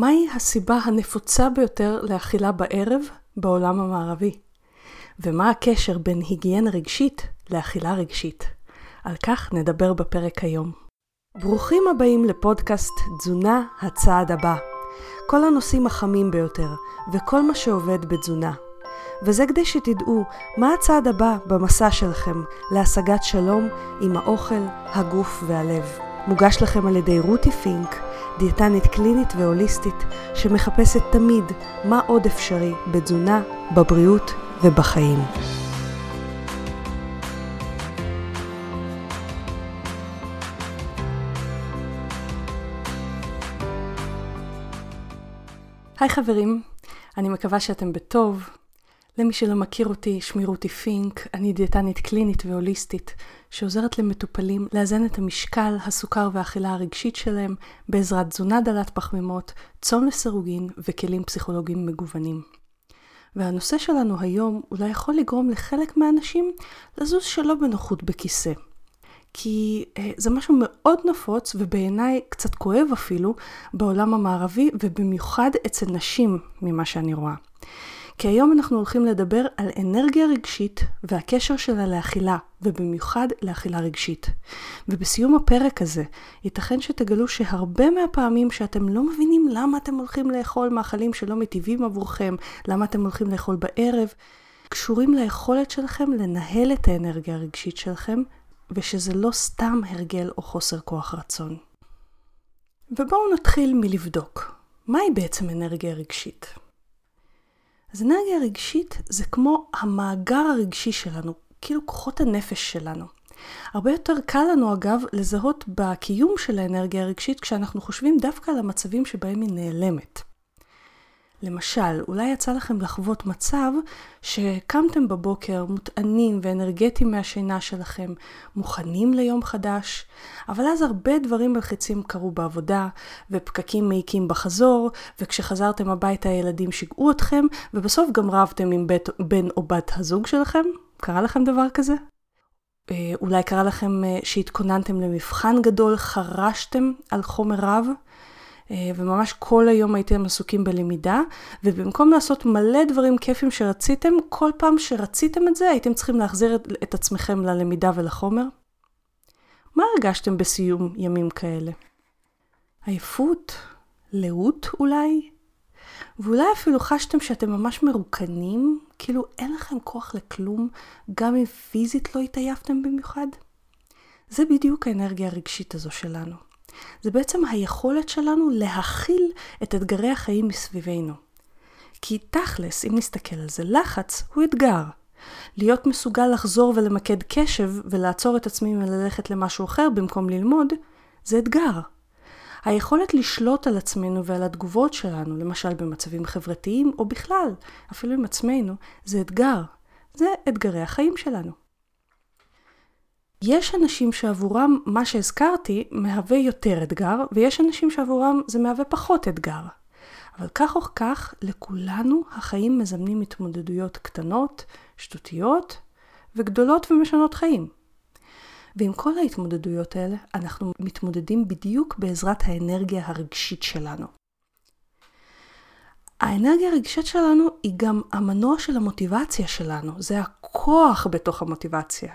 מהי הסיבה הנפוצה ביותר לאכילה בערב בעולם המערבי? ומה הקשר בין היגיינה רגשית לאכילה רגשית? על כך נדבר בפרק היום. ברוכים הבאים לפודקאסט תזונה הצעד הבא. כל הנושאים החמים ביותר, וכל מה שעובד בתזונה. וזה כדי שתדעו מה הצעד הבא במסע שלכם להשגת שלום עם האוכל, הגוף והלב. מוגש לכם על ידי רותי פינק, דיאטנית קלינית והוליסטית, שמחפשת תמיד מה עוד אפשרי בתזונה, בבריאות ובחיים. היי חברים, אני מקווה שאתם בטוב. למי שלא מכיר אותי, שמי רותי פינק, אני דיאטנית קלינית והוליסטית, שעוזרת למטופלים לאזן את המשקל, הסוכר והאכילה הרגשית שלהם בעזרת תזונה דלת פחמימות, צום לסירוגין וכלים פסיכולוגיים מגוונים. והנושא שלנו היום אולי יכול לגרום לחלק מהאנשים לזוז שלא בנוחות בכיסא. כי אה, זה משהו מאוד נפוץ ובעיניי קצת כואב אפילו בעולם המערבי ובמיוחד אצל נשים ממה שאני רואה. כי היום אנחנו הולכים לדבר על אנרגיה רגשית והקשר שלה לאכילה, ובמיוחד לאכילה רגשית. ובסיום הפרק הזה, ייתכן שתגלו שהרבה מהפעמים שאתם לא מבינים למה אתם הולכים לאכול מאכלים שלא מטיבים עבורכם, למה אתם הולכים לאכול בערב, קשורים ליכולת שלכם לנהל את האנרגיה הרגשית שלכם, ושזה לא סתם הרגל או חוסר כוח רצון. ובואו נתחיל מלבדוק, מהי בעצם אנרגיה רגשית? אז אנרגיה רגשית זה כמו המאגר הרגשי שלנו, כאילו כוחות הנפש שלנו. הרבה יותר קל לנו אגב לזהות בקיום של האנרגיה הרגשית כשאנחנו חושבים דווקא על המצבים שבהם היא נעלמת. למשל, אולי יצא לכם לחוות מצב שקמתם בבוקר מוטענים ואנרגטיים מהשינה שלכם, מוכנים ליום חדש, אבל אז הרבה דברים מלחיצים קרו בעבודה, ופקקים מעיקים בחזור, וכשחזרתם הביתה הילדים שיגעו אתכם, ובסוף גם רבתם עם בית, בן או בת הזוג שלכם? קרה לכם דבר כזה? אה, אולי קרה לכם אה, שהתכוננתם למבחן גדול, חרשתם על חומר רב, וממש כל היום הייתם עסוקים בלמידה, ובמקום לעשות מלא דברים כיפים שרציתם, כל פעם שרציתם את זה הייתם צריכים להחזיר את, את עצמכם ללמידה ולחומר. מה הרגשתם בסיום ימים כאלה? עייפות? לאות אולי? ואולי אפילו חשתם שאתם ממש מרוקנים, כאילו אין לכם כוח לכלום, גם אם פיזית לא התעייפתם במיוחד? זה בדיוק האנרגיה הרגשית הזו שלנו. זה בעצם היכולת שלנו להכיל את אתגרי החיים מסביבנו. כי תכלס, אם נסתכל על זה, לחץ הוא אתגר. להיות מסוגל לחזור ולמקד קשב ולעצור את עצמי מללכת למשהו אחר במקום ללמוד, זה אתגר. היכולת לשלוט על עצמנו ועל התגובות שלנו, למשל במצבים חברתיים או בכלל, אפילו עם עצמנו, זה אתגר. זה אתגרי החיים שלנו. יש אנשים שעבורם מה שהזכרתי מהווה יותר אתגר, ויש אנשים שעבורם זה מהווה פחות אתגר. אבל כך או כך, לכולנו החיים מזמנים התמודדויות קטנות, שטותיות, וגדולות ומשנות חיים. ועם כל ההתמודדויות האלה, אנחנו מתמודדים בדיוק בעזרת האנרגיה הרגשית שלנו. האנרגיה הרגשית שלנו היא גם המנוע של המוטיבציה שלנו, זה הכוח בתוך המוטיבציה.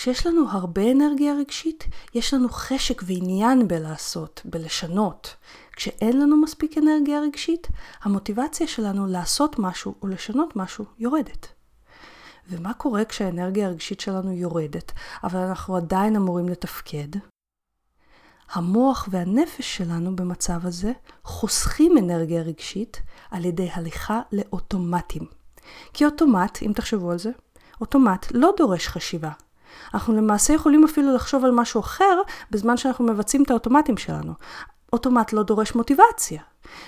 כשיש לנו הרבה אנרגיה רגשית, יש לנו חשק ועניין בלעשות, בלשנות. כשאין לנו מספיק אנרגיה רגשית, המוטיבציה שלנו לעשות משהו או לשנות משהו יורדת. ומה קורה כשהאנרגיה הרגשית שלנו יורדת, אבל אנחנו עדיין אמורים לתפקד? המוח והנפש שלנו במצב הזה חוסכים אנרגיה רגשית על ידי הליכה לאוטומטים. כי אוטומט, אם תחשבו על זה, אוטומט לא דורש חשיבה. אנחנו למעשה יכולים אפילו לחשוב על משהו אחר בזמן שאנחנו מבצעים את האוטומטים שלנו. אוטומט לא דורש מוטיבציה.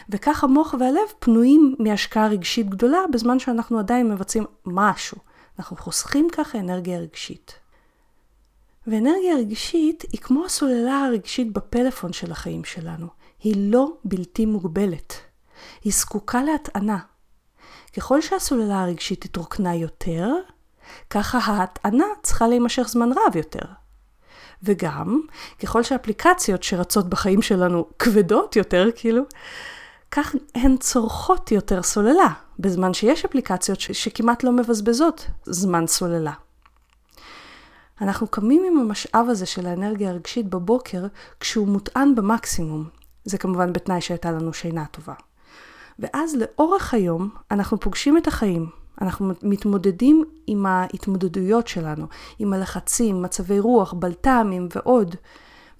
וכך המוח והלב פנויים מהשקעה רגשית גדולה בזמן שאנחנו עדיין מבצעים משהו. אנחנו חוסכים ככה אנרגיה רגשית. ואנרגיה רגשית היא כמו הסוללה הרגשית בפלאפון של החיים שלנו. היא לא בלתי מוגבלת. היא זקוקה להטענה. ככל שהסוללה הרגשית התרוקנה יותר, ככה ההטענה צריכה להימשך זמן רב יותר. וגם, ככל שאפליקציות שרצות בחיים שלנו כבדות יותר, כאילו, כך הן צורכות יותר סוללה, בזמן שיש אפליקציות ש- שכמעט לא מבזבזות זמן סוללה. אנחנו קמים עם המשאב הזה של האנרגיה הרגשית בבוקר כשהוא מוטען במקסימום. זה כמובן בתנאי שהייתה לנו שינה טובה. ואז לאורך היום אנחנו פוגשים את החיים. אנחנו מתמודדים עם ההתמודדויות שלנו, עם הלחצים, מצבי רוח, בלת"מים ועוד.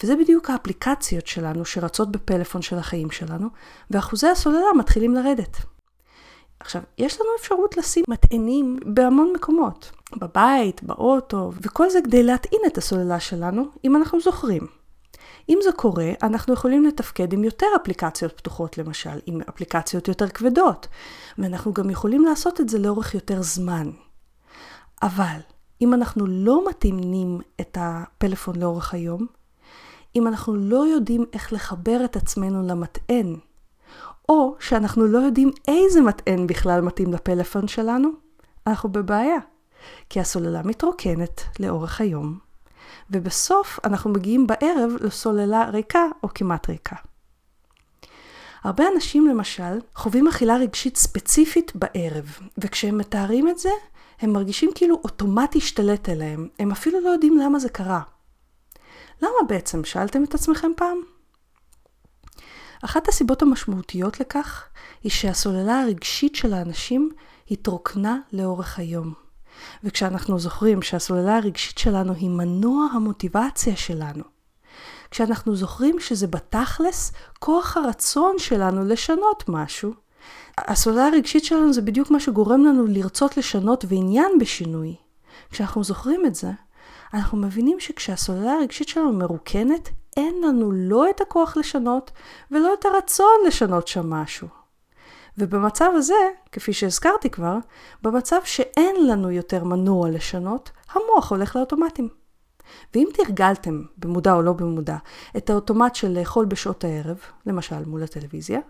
וזה בדיוק האפליקציות שלנו שרצות בפלאפון של החיים שלנו, ואחוזי הסוללה מתחילים לרדת. עכשיו, יש לנו אפשרות לשים מטענים בהמון מקומות, בבית, באוטו, וכל זה כדי להטעין את הסוללה שלנו, אם אנחנו זוכרים. אם זה קורה, אנחנו יכולים לתפקד עם יותר אפליקציות פתוחות למשל, עם אפליקציות יותר כבדות, ואנחנו גם יכולים לעשות את זה לאורך יותר זמן. אבל אם אנחנו לא מתאימים את הפלאפון לאורך היום, אם אנחנו לא יודעים איך לחבר את עצמנו למטען, או שאנחנו לא יודעים איזה מטען בכלל מתאים לפלאפון שלנו, אנחנו בבעיה. כי הסוללה מתרוקנת לאורך היום, ובסוף אנחנו מגיעים בערב לסוללה ריקה או כמעט ריקה. הרבה אנשים למשל חווים אכילה רגשית ספציפית בערב, וכשהם מתארים את זה, הם מרגישים כאילו אוטומט השתלט עליהם, הם אפילו לא יודעים למה זה קרה. למה בעצם? שאלתם את עצמכם פעם? אחת הסיבות המשמעותיות לכך היא שהסוללה הרגשית של האנשים התרוקנה לאורך היום. וכשאנחנו זוכרים שהסוללה הרגשית שלנו היא מנוע המוטיבציה שלנו, כשאנחנו זוכרים שזה בתכלס כוח הרצון שלנו לשנות משהו, הסוללה הרגשית שלנו זה בדיוק מה שגורם לנו לרצות לשנות ועניין בשינוי. כשאנחנו זוכרים את זה, אנחנו מבינים שכשהסוללה הרגשית שלנו מרוקנת, אין לנו לא את הכוח לשנות ולא את הרצון לשנות שם משהו. ובמצב הזה, כפי שהזכרתי כבר, במצב שאין לנו יותר מנוע לשנות, המוח הולך לאוטומטים. ואם תרגלתם, במודע או לא במודע, את האוטומט של לאכול בשעות הערב, למשל מול הטלוויזיה,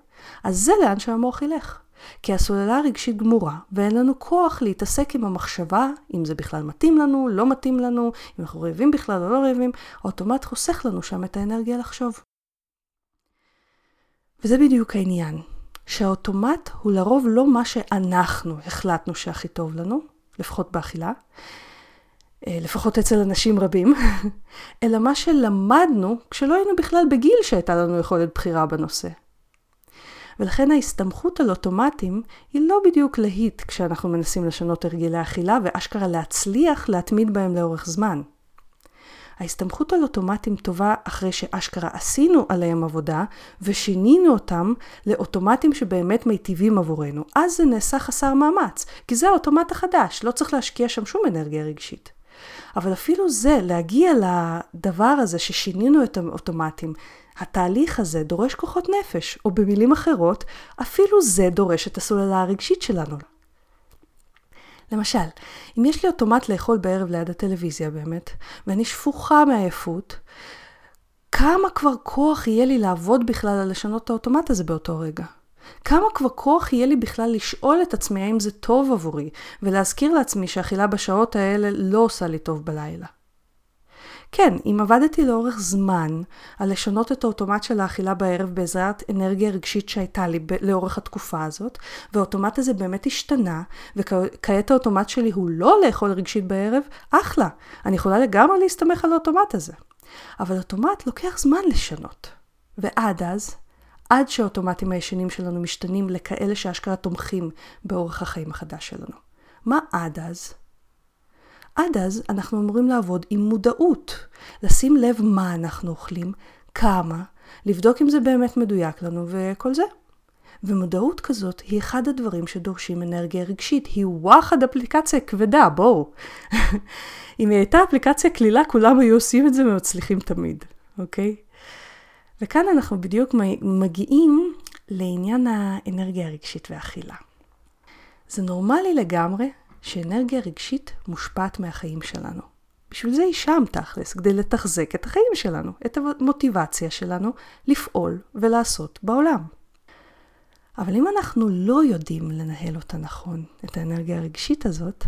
אז זה לאן שהמוח ילך. כי הסוללה הרגשית גמורה, ואין לנו כוח להתעסק עם המחשבה, אם זה בכלל מתאים לנו, לא מתאים לנו, אם אנחנו רעבים בכלל או לא רעבים, האוטומט חוסך לנו שם את האנרגיה לחשוב. וזה בדיוק העניין, שהאוטומט הוא לרוב לא מה שאנחנו החלטנו שהכי טוב לנו, לפחות באכילה, אה, לפחות אצל אנשים רבים, אלא מה שלמדנו כשלא היינו בכלל בגיל שהייתה לנו יכולת בחירה בנושא. ולכן ההסתמכות על אוטומטים היא לא בדיוק להיט כשאנחנו מנסים לשנות הרגלי אכילה ואשכרה להצליח להתמיד בהם לאורך זמן. ההסתמכות על אוטומטים טובה אחרי שאשכרה עשינו עליהם עבודה ושינינו אותם לאוטומטים שבאמת מיטיבים עבורנו. אז זה נעשה חסר מאמץ, כי זה האוטומט החדש, לא צריך להשקיע שם שום אנרגיה רגשית. אבל אפילו זה, להגיע לדבר הזה ששינינו את האוטומטים, התהליך הזה דורש כוחות נפש, או במילים אחרות, אפילו זה דורש את הסוללה הרגשית שלנו. למשל, אם יש לי אוטומט לאכול בערב ליד הטלוויזיה באמת, ואני שפוכה מעייפות, כמה כבר כוח יהיה לי לעבוד בכלל על לשנות את האוטומט הזה באותו רגע? כמה כבר כוח יהיה לי בכלל לשאול את עצמי האם זה טוב עבורי, ולהזכיר לעצמי שאכילה בשעות האלה לא עושה לי טוב בלילה. כן, אם עבדתי לאורך זמן על לשנות את האוטומט של האכילה בערב בעזרת אנרגיה רגשית שהייתה לי לאורך התקופה הזאת, והאוטומט הזה באמת השתנה, וכעת האוטומט שלי הוא לא לאכול רגשית בערב, אחלה, אני יכולה לגמרי להסתמך על האוטומט הזה. אבל אוטומט לוקח זמן לשנות. ועד אז, עד שהאוטומטים הישנים שלנו משתנים לכאלה שאשכרה תומכים באורח החיים החדש שלנו. מה עד אז? עד אז אנחנו אמורים לעבוד עם מודעות, לשים לב מה אנחנו אוכלים, כמה, לבדוק אם זה באמת מדויק לנו וכל זה. ומודעות כזאת היא אחד הדברים שדורשים אנרגיה רגשית, היא וואחד אפליקציה כבדה, בואו. אם היא הייתה אפליקציה קלילה, כולם היו עושים את זה ומצליחים תמיד, אוקיי? וכאן אנחנו בדיוק מגיעים לעניין האנרגיה הרגשית והאכילה. זה נורמלי לגמרי שאנרגיה רגשית מושפעת מהחיים שלנו. בשביל זה היא שם תכלס, כדי לתחזק את החיים שלנו, את המוטיבציה שלנו לפעול ולעשות בעולם. אבל אם אנחנו לא יודעים לנהל אותה נכון, את האנרגיה הרגשית הזאת,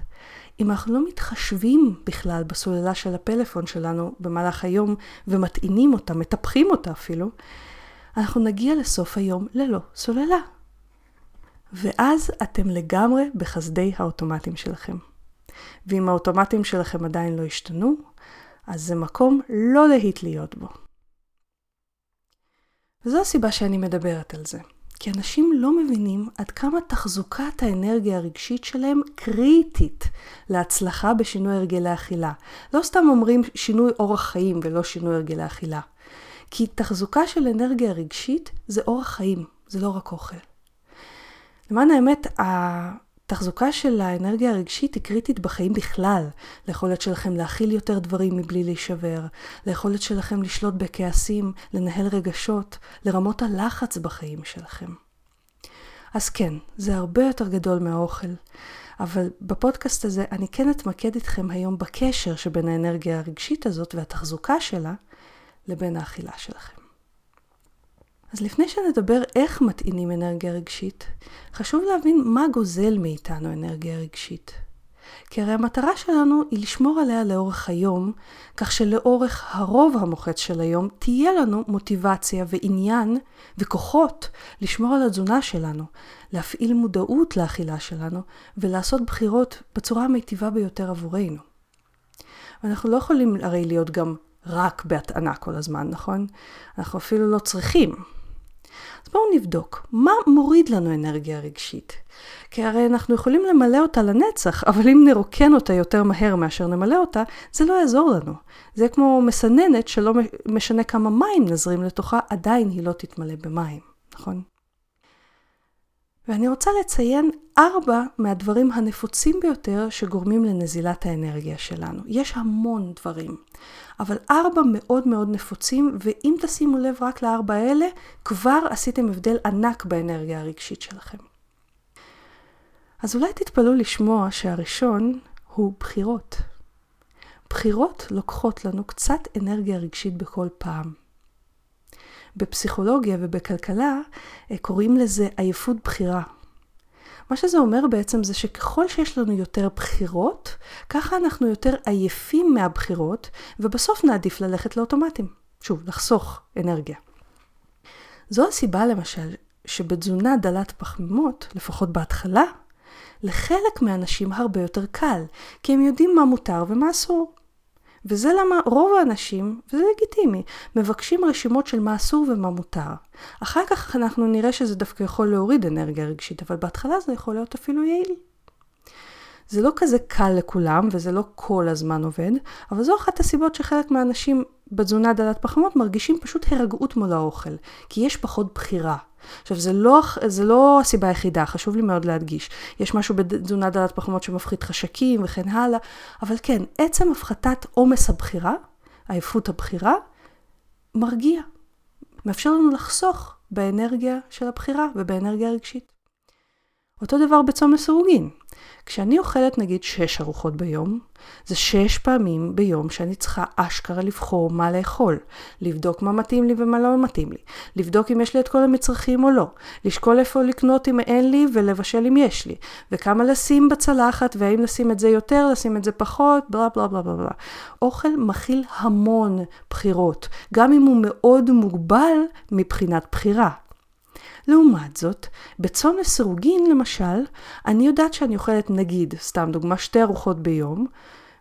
אם אנחנו לא מתחשבים בכלל בסוללה של הפלאפון שלנו במהלך היום ומטעינים אותה, מטפחים אותה אפילו, אנחנו נגיע לסוף היום ללא סוללה. ואז אתם לגמרי בחסדי האוטומטים שלכם. ואם האוטומטים שלכם עדיין לא השתנו, אז זה מקום לא להיט להיות בו. וזו הסיבה שאני מדברת על זה. כי אנשים לא מבינים עד כמה תחזוקת האנרגיה הרגשית שלהם קריטית להצלחה בשינוי הרגלי אכילה. לא סתם אומרים שינוי אורח חיים ולא שינוי הרגלי אכילה. כי תחזוקה של אנרגיה רגשית זה אורח חיים, זה לא רק אוכל. למען האמת, התחזוקה של האנרגיה הרגשית היא קריטית בחיים בכלל. ליכולת שלכם להכיל יותר דברים מבלי להישבר, ליכולת שלכם לשלוט בכעסים, לנהל רגשות, לרמות הלחץ בחיים שלכם. אז כן, זה הרבה יותר גדול מהאוכל. אבל בפודקאסט הזה אני כן אתמקד איתכם היום בקשר שבין האנרגיה הרגשית הזאת והתחזוקה שלה לבין האכילה שלכם. אז לפני שנדבר איך מטעינים אנרגיה רגשית, חשוב להבין מה גוזל מאיתנו אנרגיה רגשית. כי הרי המטרה שלנו היא לשמור עליה לאורך היום, כך שלאורך הרוב המוחץ של היום תהיה לנו מוטיבציה ועניין וכוחות לשמור על התזונה שלנו, להפעיל מודעות לאכילה שלנו ולעשות בחירות בצורה המיטיבה ביותר עבורנו. ואנחנו לא יכולים הרי להיות גם רק בהטענה כל הזמן, נכון? אנחנו אפילו לא צריכים. אז בואו נבדוק, מה מוריד לנו אנרגיה רגשית? כי הרי אנחנו יכולים למלא אותה לנצח, אבל אם נרוקן אותה יותר מהר מאשר נמלא אותה, זה לא יעזור לנו. זה כמו מסננת שלא משנה כמה מים נזרים לתוכה, עדיין היא לא תתמלא במים, נכון? ואני רוצה לציין ארבע מהדברים הנפוצים ביותר שגורמים לנזילת האנרגיה שלנו. יש המון דברים, אבל ארבע מאוד מאוד נפוצים, ואם תשימו לב רק לארבע האלה, כבר עשיתם הבדל ענק באנרגיה הרגשית שלכם. אז אולי תתפלאו לשמוע שהראשון הוא בחירות. בחירות לוקחות לנו קצת אנרגיה רגשית בכל פעם. בפסיכולוגיה ובכלכלה אה, קוראים לזה עייפות בחירה. מה שזה אומר בעצם זה שככל שיש לנו יותר בחירות, ככה אנחנו יותר עייפים מהבחירות, ובסוף נעדיף ללכת לאוטומטים. שוב, לחסוך אנרגיה. זו הסיבה למשל שבתזונה דלת פחמימות, לפחות בהתחלה, לחלק מהאנשים הרבה יותר קל, כי הם יודעים מה מותר ומה אסור. וזה למה רוב האנשים, וזה לגיטימי, מבקשים רשימות של מה אסור ומה מותר. אחר כך אנחנו נראה שזה דווקא יכול להוריד אנרגיה רגשית, אבל בהתחלה זה יכול להיות אפילו יעיל. זה לא כזה קל לכולם, וזה לא כל הזמן עובד, אבל זו אחת הסיבות שחלק מהאנשים בתזונה דלת פחמות מרגישים פשוט הרגעות מול האוכל, כי יש פחות בחירה. עכשיו, זה לא, זה לא הסיבה היחידה, חשוב לי מאוד להדגיש. יש משהו בתזונה דלת פחמות שמפחית חשקים וכן הלאה, אבל כן, עצם הפחתת עומס הבחירה, עייפות הבחירה, מרגיע. מאפשר לנו לחסוך באנרגיה של הבחירה ובאנרגיה הרגשית. אותו דבר בצום לסירוגין. כשאני אוכלת נגיד שש ארוחות ביום, זה שש פעמים ביום שאני צריכה אשכרה לבחור מה לאכול, לבדוק מה מתאים לי ומה לא מתאים לי, לבדוק אם יש לי את כל המצרכים או לא, לשקול איפה לקנות אם אין לי ולבשל אם יש לי, וכמה לשים בצלחת והאם לשים את זה יותר, לשים את זה פחות, בלה בלה בלה בלה. אוכל מכיל המון בחירות, גם אם הוא מאוד מוגבל מבחינת בחירה. לעומת זאת, בצום לסירוגין למשל, אני יודעת שאני אוכלת נגיד, סתם דוגמה, שתי ארוחות ביום,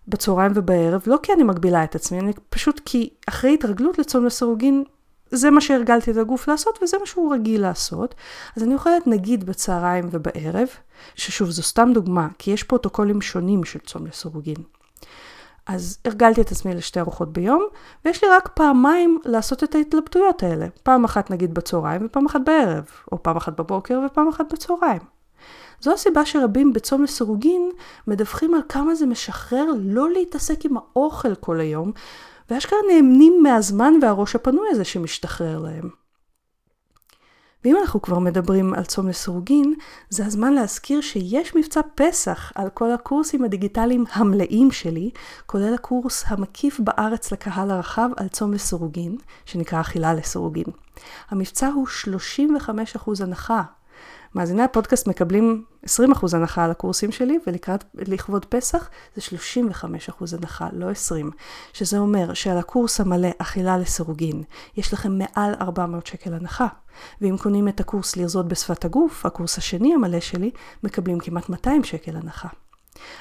בצהריים ובערב, לא כי אני מגבילה את עצמי, אני פשוט כי אחרי התרגלות לצום לסירוגין, זה מה שהרגלתי את הגוף לעשות וזה מה שהוא רגיל לעשות. אז אני אוכלת נגיד בצהריים ובערב, ששוב זו סתם דוגמה, כי יש פרוטוקולים שונים של צום לסירוגין. אז הרגלתי את עצמי לשתי ארוחות ביום, ויש לי רק פעמיים לעשות את ההתלבטויות האלה. פעם אחת נגיד בצהריים ופעם אחת בערב, או פעם אחת בבוקר ופעם אחת בצהריים. זו הסיבה שרבים בצום לסירוגין מדווחים על כמה זה משחרר לא להתעסק עם האוכל כל היום, ואשכרה נהנים מהזמן והראש הפנוי הזה שמשתחרר להם. ואם אנחנו כבר מדברים על צום לסירוגין, זה הזמן להזכיר שיש מבצע פסח על כל הקורסים הדיגיטליים המלאים שלי, כולל הקורס המקיף בארץ לקהל הרחב על צום לסירוגין, שנקרא אכילה לסירוגין. המבצע הוא 35% הנחה מאזיני הפודקאסט מקבלים 20% הנחה על הקורסים שלי, ולקראת, לכבוד פסח זה 35% הנחה, לא 20. שזה אומר שעל הקורס המלא אכילה לסירוגין, יש לכם מעל 400 שקל הנחה. ואם קונים את הקורס לרזות בשפת הגוף, הקורס השני המלא שלי, מקבלים כמעט 200 שקל הנחה.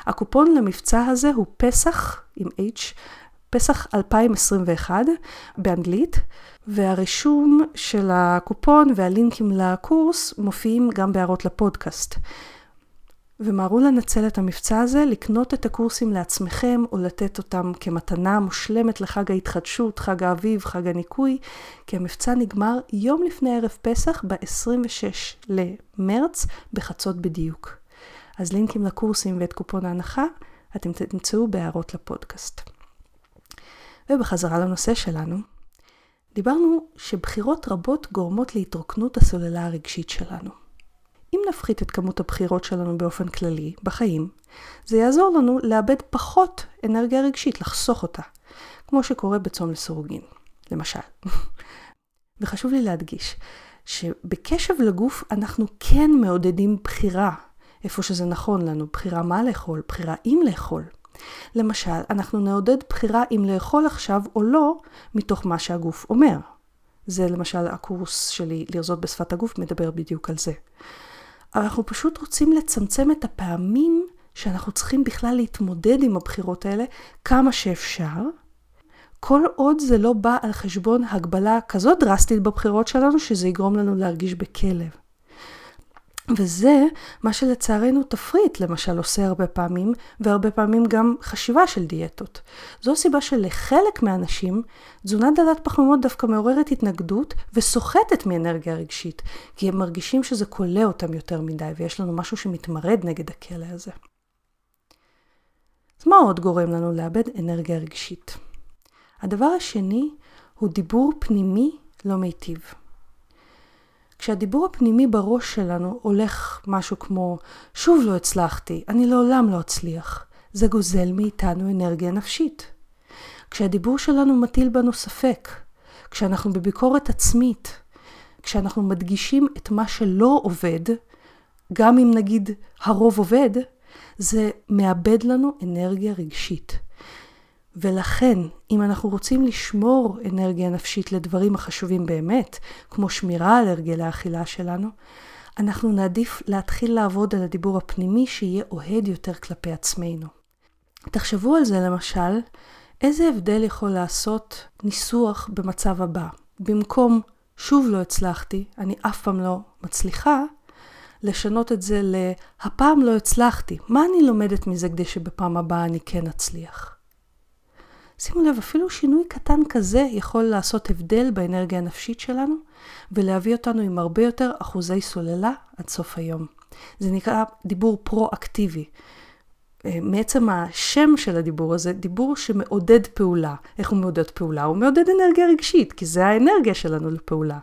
הקופון למבצע הזה הוא פסח עם H, פסח 2021 באנגלית, והרישום של הקופון והלינקים לקורס מופיעים גם בהערות לפודקאסט. ומהרו לנצל את המבצע הזה, לקנות את הקורסים לעצמכם או לתת אותם כמתנה מושלמת לחג ההתחדשות, חג האביב, חג הניקוי, כי המבצע נגמר יום לפני ערב פסח ב-26 למרץ בחצות בדיוק. אז לינקים לקורסים ואת קופון ההנחה אתם תמצאו בהערות לפודקאסט. ובחזרה לנושא שלנו, דיברנו שבחירות רבות גורמות להתרוקנות הסוללה הרגשית שלנו. אם נפחית את כמות הבחירות שלנו באופן כללי, בחיים, זה יעזור לנו לאבד פחות אנרגיה רגשית, לחסוך אותה, כמו שקורה בצום לסירוגין, למשל. וחשוב לי להדגיש, שבקשב לגוף אנחנו כן מעודדים בחירה, איפה שזה נכון לנו, בחירה מה לאכול, בחירה אם לאכול. למשל, אנחנו נעודד בחירה אם לאכול עכשיו או לא, מתוך מה שהגוף אומר. זה למשל הקורס שלי, לרזות בשפת הגוף, מדבר בדיוק על זה. אבל אנחנו פשוט רוצים לצמצם את הפעמים שאנחנו צריכים בכלל להתמודד עם הבחירות האלה כמה שאפשר, כל עוד זה לא בא על חשבון הגבלה כזאת דרסטית בבחירות שלנו, שזה יגרום לנו להרגיש בכלב. וזה מה שלצערנו תפריט למשל עושה הרבה פעמים, והרבה פעמים גם חשיבה של דיאטות. זו הסיבה שלחלק מהאנשים תזונה דלת פחמימות דווקא מעוררת התנגדות וסוחטת מאנרגיה רגשית, כי הם מרגישים שזה כולא אותם יותר מדי, ויש לנו משהו שמתמרד נגד הכלא הזה. אז מה עוד גורם לנו לאבד אנרגיה רגשית? הדבר השני הוא דיבור פנימי לא מיטיב. כשהדיבור הפנימי בראש שלנו הולך משהו כמו, שוב לא הצלחתי, אני לעולם לא אצליח, זה גוזל מאיתנו אנרגיה נפשית. כשהדיבור שלנו מטיל בנו ספק, כשאנחנו בביקורת עצמית, כשאנחנו מדגישים את מה שלא עובד, גם אם נגיד הרוב עובד, זה מאבד לנו אנרגיה רגשית. ולכן, אם אנחנו רוצים לשמור אנרגיה נפשית לדברים החשובים באמת, כמו שמירה על הרגלי האכילה שלנו, אנחנו נעדיף להתחיל לעבוד על הדיבור הפנימי שיהיה אוהד יותר כלפי עצמנו. תחשבו על זה למשל, איזה הבדל יכול לעשות ניסוח במצב הבא. במקום שוב לא הצלחתי, אני אף פעם לא מצליחה, לשנות את זה ל"הפעם לא הצלחתי, מה אני לומדת מזה כדי שבפעם הבאה אני כן אצליח?" שימו לב, אפילו שינוי קטן כזה יכול לעשות הבדל באנרגיה הנפשית שלנו, ולהביא אותנו עם הרבה יותר אחוזי סוללה עד סוף היום. זה נקרא דיבור פרו-אקטיבי. אה, מעצם השם של הדיבור הזה, דיבור שמעודד פעולה. איך הוא מעודד פעולה? הוא מעודד אנרגיה רגשית, כי זה האנרגיה שלנו לפעולה.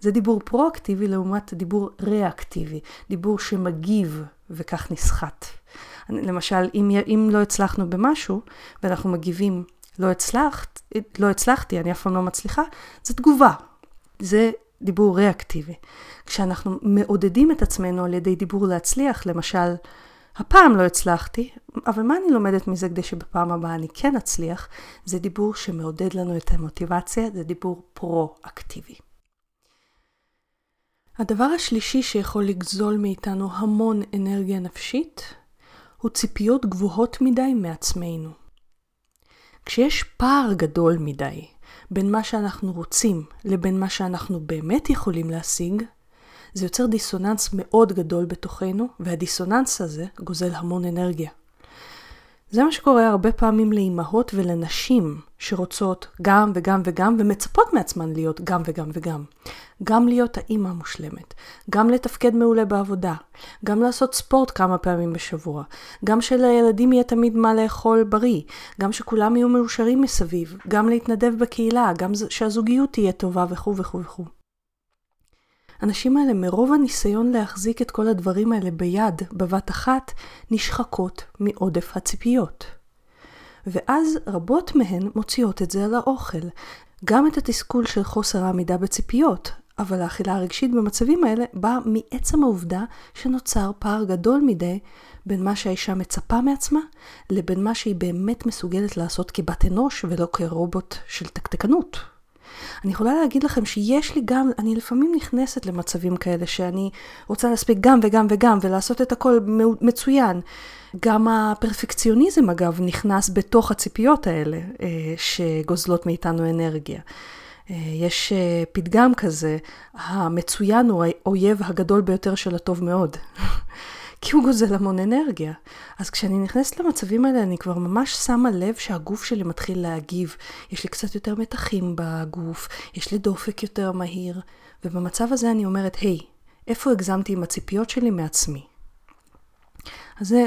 זה דיבור פרו-אקטיבי לעומת דיבור ריאקטיבי, דיבור שמגיב וכך נסחט. למשל, אם, אם לא הצלחנו במשהו ואנחנו מגיבים לא הצלחת, לא הצלחתי, אני אף פעם לא מצליחה, זה תגובה. זה דיבור ריאקטיבי. כשאנחנו מעודדים את עצמנו על ידי דיבור להצליח, למשל, הפעם לא הצלחתי, אבל מה אני לומדת מזה כדי שבפעם הבאה אני כן אצליח? זה דיבור שמעודד לנו את המוטיבציה, זה דיבור פרו-אקטיבי. הדבר השלישי שיכול לגזול מאיתנו המון אנרגיה נפשית, הוא ציפיות גבוהות מדי מעצמנו. כשיש פער גדול מדי בין מה שאנחנו רוצים לבין מה שאנחנו באמת יכולים להשיג, זה יוצר דיסוננס מאוד גדול בתוכנו, והדיסוננס הזה גוזל המון אנרגיה. זה מה שקורה הרבה פעמים לאימהות ולנשים שרוצות גם וגם וגם ומצפות מעצמן להיות גם וגם וגם. גם להיות האימא המושלמת, גם לתפקד מעולה בעבודה, גם לעשות ספורט כמה פעמים בשבוע, גם שלילדים יהיה תמיד מה לאכול בריא, גם שכולם יהיו מאושרים מסביב, גם להתנדב בקהילה, גם שהזוגיות תהיה טובה וכו' וכו' וכו'. הנשים האלה, מרוב הניסיון להחזיק את כל הדברים האלה ביד, בבת אחת, נשחקות מעודף הציפיות. ואז רבות מהן מוציאות את זה על האוכל. גם את התסכול של חוסר העמידה בציפיות, אבל האכילה הרגשית במצבים האלה באה מעצם העובדה שנוצר פער גדול מדי בין מה שהאישה מצפה מעצמה לבין מה שהיא באמת מסוגלת לעשות כבת אנוש ולא כרובוט של תקתקנות. אני יכולה להגיד לכם שיש לי גם, אני לפעמים נכנסת למצבים כאלה שאני רוצה להספיק גם וגם וגם ולעשות את הכל מצוין. גם הפרפקציוניזם אגב נכנס בתוך הציפיות האלה אה, שגוזלות מאיתנו אנרגיה. אה, יש אה, פתגם כזה, המצוין הוא האויב הגדול ביותר של הטוב מאוד. כי הוא גוזל המון אנרגיה. אז כשאני נכנסת למצבים האלה, אני כבר ממש שמה לב שהגוף שלי מתחיל להגיב. יש לי קצת יותר מתחים בגוף, יש לי דופק יותר מהיר, ובמצב הזה אני אומרת, היי, hey, איפה הגזמתי עם הציפיות שלי מעצמי? אז זה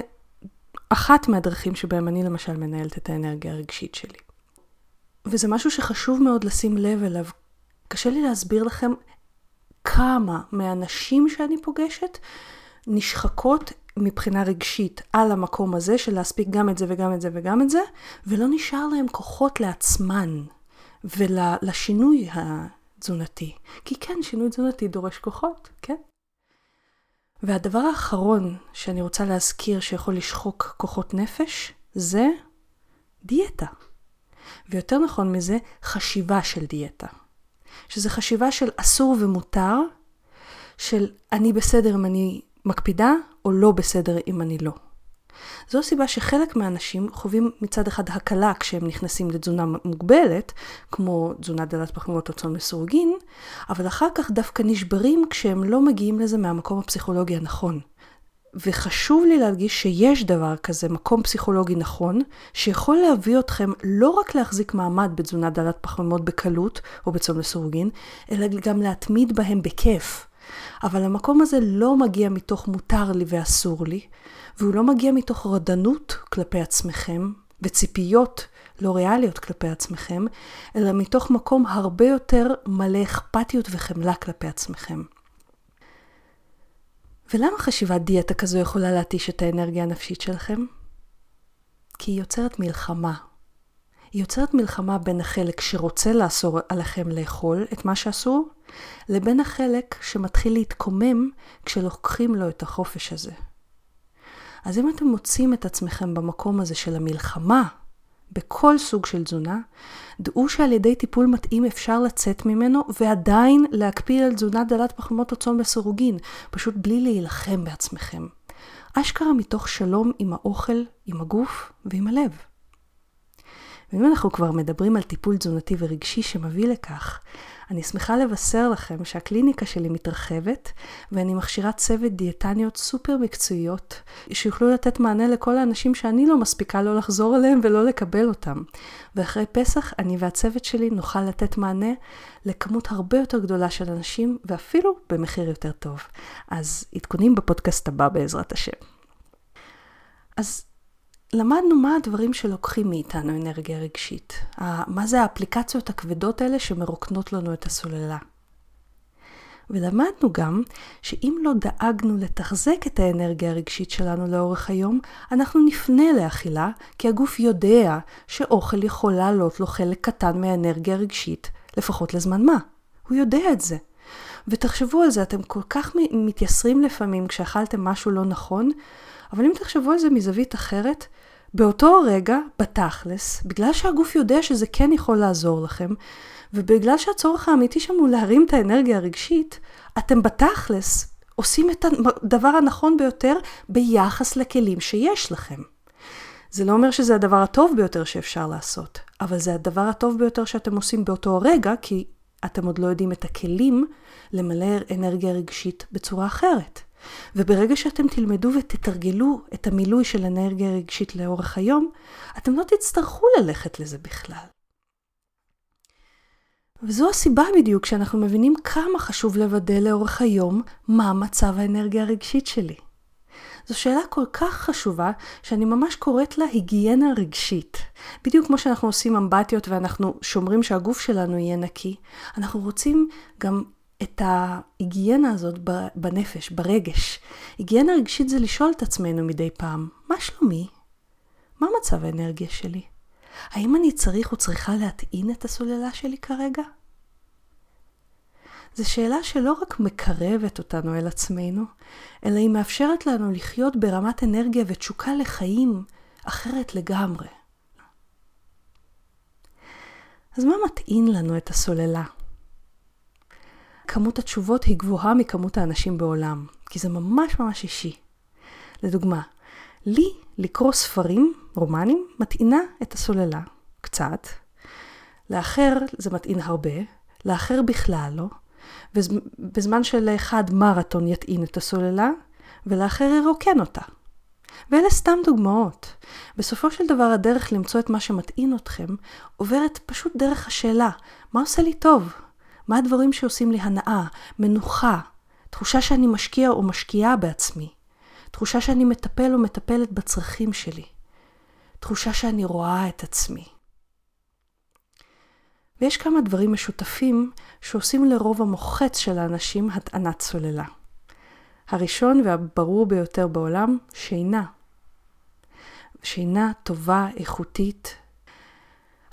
אחת מהדרכים שבהם אני למשל מנהלת את האנרגיה הרגשית שלי. וזה משהו שחשוב מאוד לשים לב אליו. קשה לי להסביר לכם כמה מהאנשים שאני פוגשת נשחקות מבחינה רגשית על המקום הזה של להספיק גם את זה וגם את זה וגם את זה, ולא נשאר להם כוחות לעצמן ולשינוי התזונתי. כי כן, שינוי תזונתי דורש כוחות, כן. והדבר האחרון שאני רוצה להזכיר שיכול לשחוק כוחות נפש, זה דיאטה. ויותר נכון מזה, חשיבה של דיאטה. שזה חשיבה של אסור ומותר, של אני בסדר אם אני מקפידה או לא בסדר אם אני לא. זו הסיבה שחלק מהאנשים חווים מצד אחד הקלה כשהם נכנסים לתזונה מוגבלת, כמו תזונה דלת פחמימות או צאן מסורגין, אבל אחר כך דווקא נשברים כשהם לא מגיעים לזה מהמקום הפסיכולוגי הנכון. וחשוב לי להדגיש שיש דבר כזה, מקום פסיכולוגי נכון, שיכול להביא אתכם לא רק להחזיק מעמד בתזונה דלת פחמימות בקלות או בצום לסורגין, אלא גם להתמיד בהם בכיף. אבל המקום הזה לא מגיע מתוך מותר לי ואסור לי, והוא לא מגיע מתוך רדנות כלפי עצמכם וציפיות לא ריאליות כלפי עצמכם, אלא מתוך מקום הרבה יותר מלא אכפתיות וחמלה כלפי עצמכם. ולמה חשיבת דיאטה כזו יכולה להתיש את האנרגיה הנפשית שלכם? כי היא יוצרת מלחמה. היא יוצרת מלחמה בין החלק שרוצה לאסור עליכם לאכול את מה שאסור, לבין החלק שמתחיל להתקומם כשלוקחים לו את החופש הזה. אז אם אתם מוצאים את עצמכם במקום הזה של המלחמה, בכל סוג של תזונה, דעו שעל ידי טיפול מתאים אפשר לצאת ממנו ועדיין להקפיד על תזונה דלת פחמימות או צאן לסירוגין, פשוט בלי להילחם בעצמכם. אשכרה מתוך שלום עם האוכל, עם הגוף ועם הלב. ואם אנחנו כבר מדברים על טיפול תזונתי ורגשי שמביא לכך, אני שמחה לבשר לכם שהקליניקה שלי מתרחבת, ואני מכשירה צוות דיאטניות סופר מקצועיות, שיוכלו לתת מענה לכל האנשים שאני לא מספיקה לא לחזור אליהם ולא לקבל אותם. ואחרי פסח, אני והצוות שלי נוכל לתת מענה לכמות הרבה יותר גדולה של אנשים, ואפילו במחיר יותר טוב. אז עדכונים בפודקאסט הבא בעזרת השם. אז למדנו מה הדברים שלוקחים מאיתנו אנרגיה רגשית. מה זה האפליקציות הכבדות האלה שמרוקנות לנו את הסוללה. ולמדנו גם שאם לא דאגנו לתחזק את האנרגיה הרגשית שלנו לאורך היום, אנחנו נפנה לאכילה, כי הגוף יודע שאוכל יכול לעלות לו חלק קטן מהאנרגיה הרגשית, לפחות לזמן מה. הוא יודע את זה. ותחשבו על זה, אתם כל כך מתייסרים לפעמים כשאכלתם משהו לא נכון, אבל אם תחשבו על זה מזווית אחרת, באותו רגע, בתכלס, בגלל שהגוף יודע שזה כן יכול לעזור לכם, ובגלל שהצורך האמיתי שם הוא להרים את האנרגיה הרגשית, אתם בתכלס עושים את הדבר הנכון ביותר ביחס לכלים שיש לכם. זה לא אומר שזה הדבר הטוב ביותר שאפשר לעשות, אבל זה הדבר הטוב ביותר שאתם עושים באותו רגע, כי אתם עוד לא יודעים את הכלים למלא אנרגיה רגשית בצורה אחרת. וברגע שאתם תלמדו ותתרגלו את המילוי של אנרגיה רגשית לאורך היום, אתם לא תצטרכו ללכת לזה בכלל. וזו הסיבה בדיוק שאנחנו מבינים כמה חשוב לוודא לאורך היום מה מצב האנרגיה הרגשית שלי. זו שאלה כל כך חשובה, שאני ממש קוראת לה היגיינה רגשית. בדיוק כמו שאנחנו עושים אמבטיות ואנחנו שומרים שהגוף שלנו יהיה נקי, אנחנו רוצים גם את ההיגיינה הזאת בנפש, ברגש. היגיינה רגשית זה לשאול את עצמנו מדי פעם, מה שלומי? מה מצב האנרגיה שלי? האם אני צריך או צריכה להטעין את הסוללה שלי כרגע? זו שאלה שלא רק מקרבת אותנו אל עצמנו, אלא היא מאפשרת לנו לחיות ברמת אנרגיה ותשוקה לחיים אחרת לגמרי. אז מה מטעין לנו את הסוללה? כמות התשובות היא גבוהה מכמות האנשים בעולם, כי זה ממש ממש אישי. לדוגמה, לי לקרוא ספרים, רומנים, מטעינה את הסוללה, קצת. לאחר זה מטעין הרבה, לאחר בכלל לא. ובזמן שלאחד מרתון יטעין את הסוללה, ולאחר ירוקן אותה. ואלה סתם דוגמאות. בסופו של דבר הדרך למצוא את מה שמטעין אתכם עוברת פשוט דרך השאלה, מה עושה לי טוב? מה הדברים שעושים לי הנאה, מנוחה, תחושה שאני משקיע או משקיעה בעצמי, תחושה שאני מטפל או מטפלת בצרכים שלי, תחושה שאני רואה את עצמי. ויש כמה דברים משותפים שעושים לרוב המוחץ של האנשים הטענת סוללה. הראשון והברור ביותר בעולם, שינה. שינה טובה, איכותית.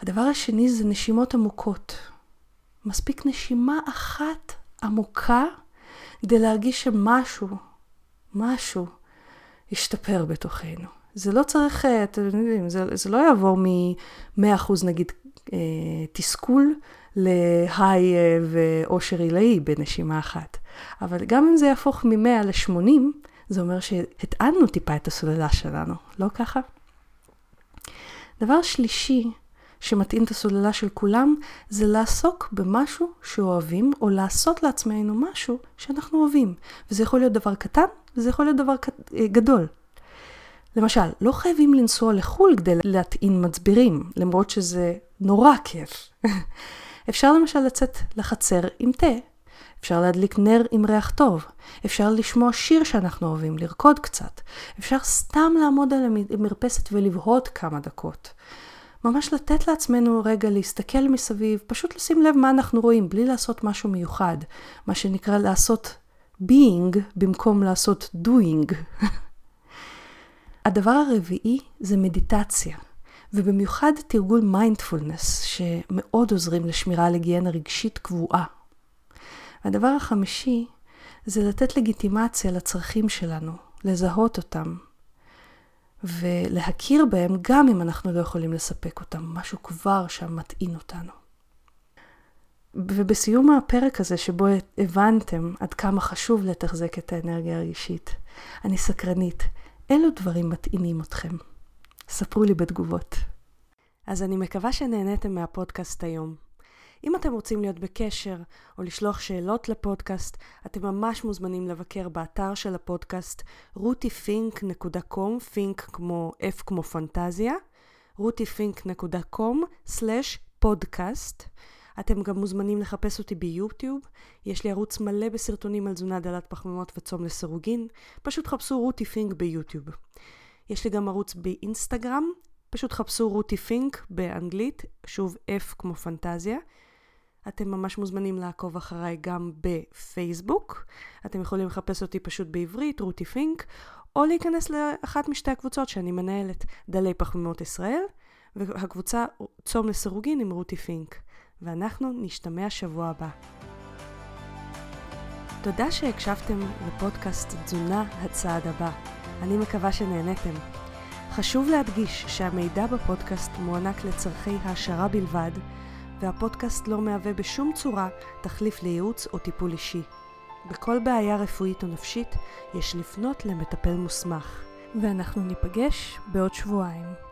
הדבר השני זה נשימות עמוקות. מספיק נשימה אחת עמוקה כדי להרגיש שמשהו, משהו, ישתפר בתוכנו. זה לא צריך, אה, אתם יודעים, זה, זה לא יעבור מ-100% נגיד תסכול להיי אה, ואושר עילאי בנשימה אחת. אבל גם אם זה יהפוך מ-100 ל-80, זה אומר שהטענו טיפה את הסוללה שלנו, לא ככה? דבר שלישי שמטעין את הסוללה של כולם, זה לעסוק במשהו שאוהבים, או לעשות לעצמנו משהו שאנחנו אוהבים. וזה יכול להיות דבר קטן, וזה יכול להיות דבר גדול. למשל, לא חייבים לנסוע לחו"ל כדי להטעין מצבירים, למרות שזה נורא כיף. אפשר למשל לצאת לחצר עם תה. אפשר להדליק נר עם ריח טוב. אפשר לשמוע שיר שאנחנו אוהבים, לרקוד קצת. אפשר סתם לעמוד על המרפסת ולבהות כמה דקות. ממש לתת לעצמנו רגע להסתכל מסביב, פשוט לשים לב מה אנחנו רואים, בלי לעשות משהו מיוחד. מה שנקרא לעשות being במקום לעשות doing. הדבר הרביעי זה מדיטציה, ובמיוחד תרגול מיינדפולנס, שמאוד עוזרים לשמירה על היגיינה רגשית קבועה. והדבר החמישי זה לתת לגיטימציה לצרכים שלנו, לזהות אותם, ולהכיר בהם גם אם אנחנו לא יכולים לספק אותם, משהו כבר שם מטעין אותנו. ובסיום הפרק הזה שבו הבנתם עד כמה חשוב לתחזק את האנרגיה הרגשית, אני סקרנית. אילו דברים מטעינים אתכם? ספרו לי בתגובות. אז אני מקווה שנהניתם מהפודקאסט היום. אם אתם רוצים להיות בקשר או לשלוח שאלות לפודקאסט, אתם ממש מוזמנים לבקר באתר של הפודקאסט rutifink.com, פינק כמו F כמו פנטזיה, rutifink.com/פודקאסט. אתם גם מוזמנים לחפש אותי ביוטיוב, יש לי ערוץ מלא בסרטונים על תזונה דלת פחמימות וצום לסירוגין, פשוט חפשו רותי פינק ביוטיוב. יש לי גם ערוץ באינסטגרם, פשוט חפשו רותי פינק באנגלית, שוב F כמו פנטזיה. אתם ממש מוזמנים לעקוב אחריי גם בפייסבוק. אתם יכולים לחפש אותי פשוט בעברית, רותי פינק, או להיכנס לאחת משתי הקבוצות שאני מנהלת, דלי פחמימות ישראל, והקבוצה צום לסירוגין עם רותי פינק. ואנחנו נשתמע שבוע הבא. תודה שהקשבתם לפודקאסט תזונה הצעד הבא. אני מקווה שנהניתם. חשוב להדגיש שהמידע בפודקאסט מוענק לצורכי העשרה בלבד, והפודקאסט לא מהווה בשום צורה תחליף לייעוץ או טיפול אישי. בכל בעיה רפואית או נפשית יש לפנות למטפל מוסמך. ואנחנו ניפגש בעוד שבועיים.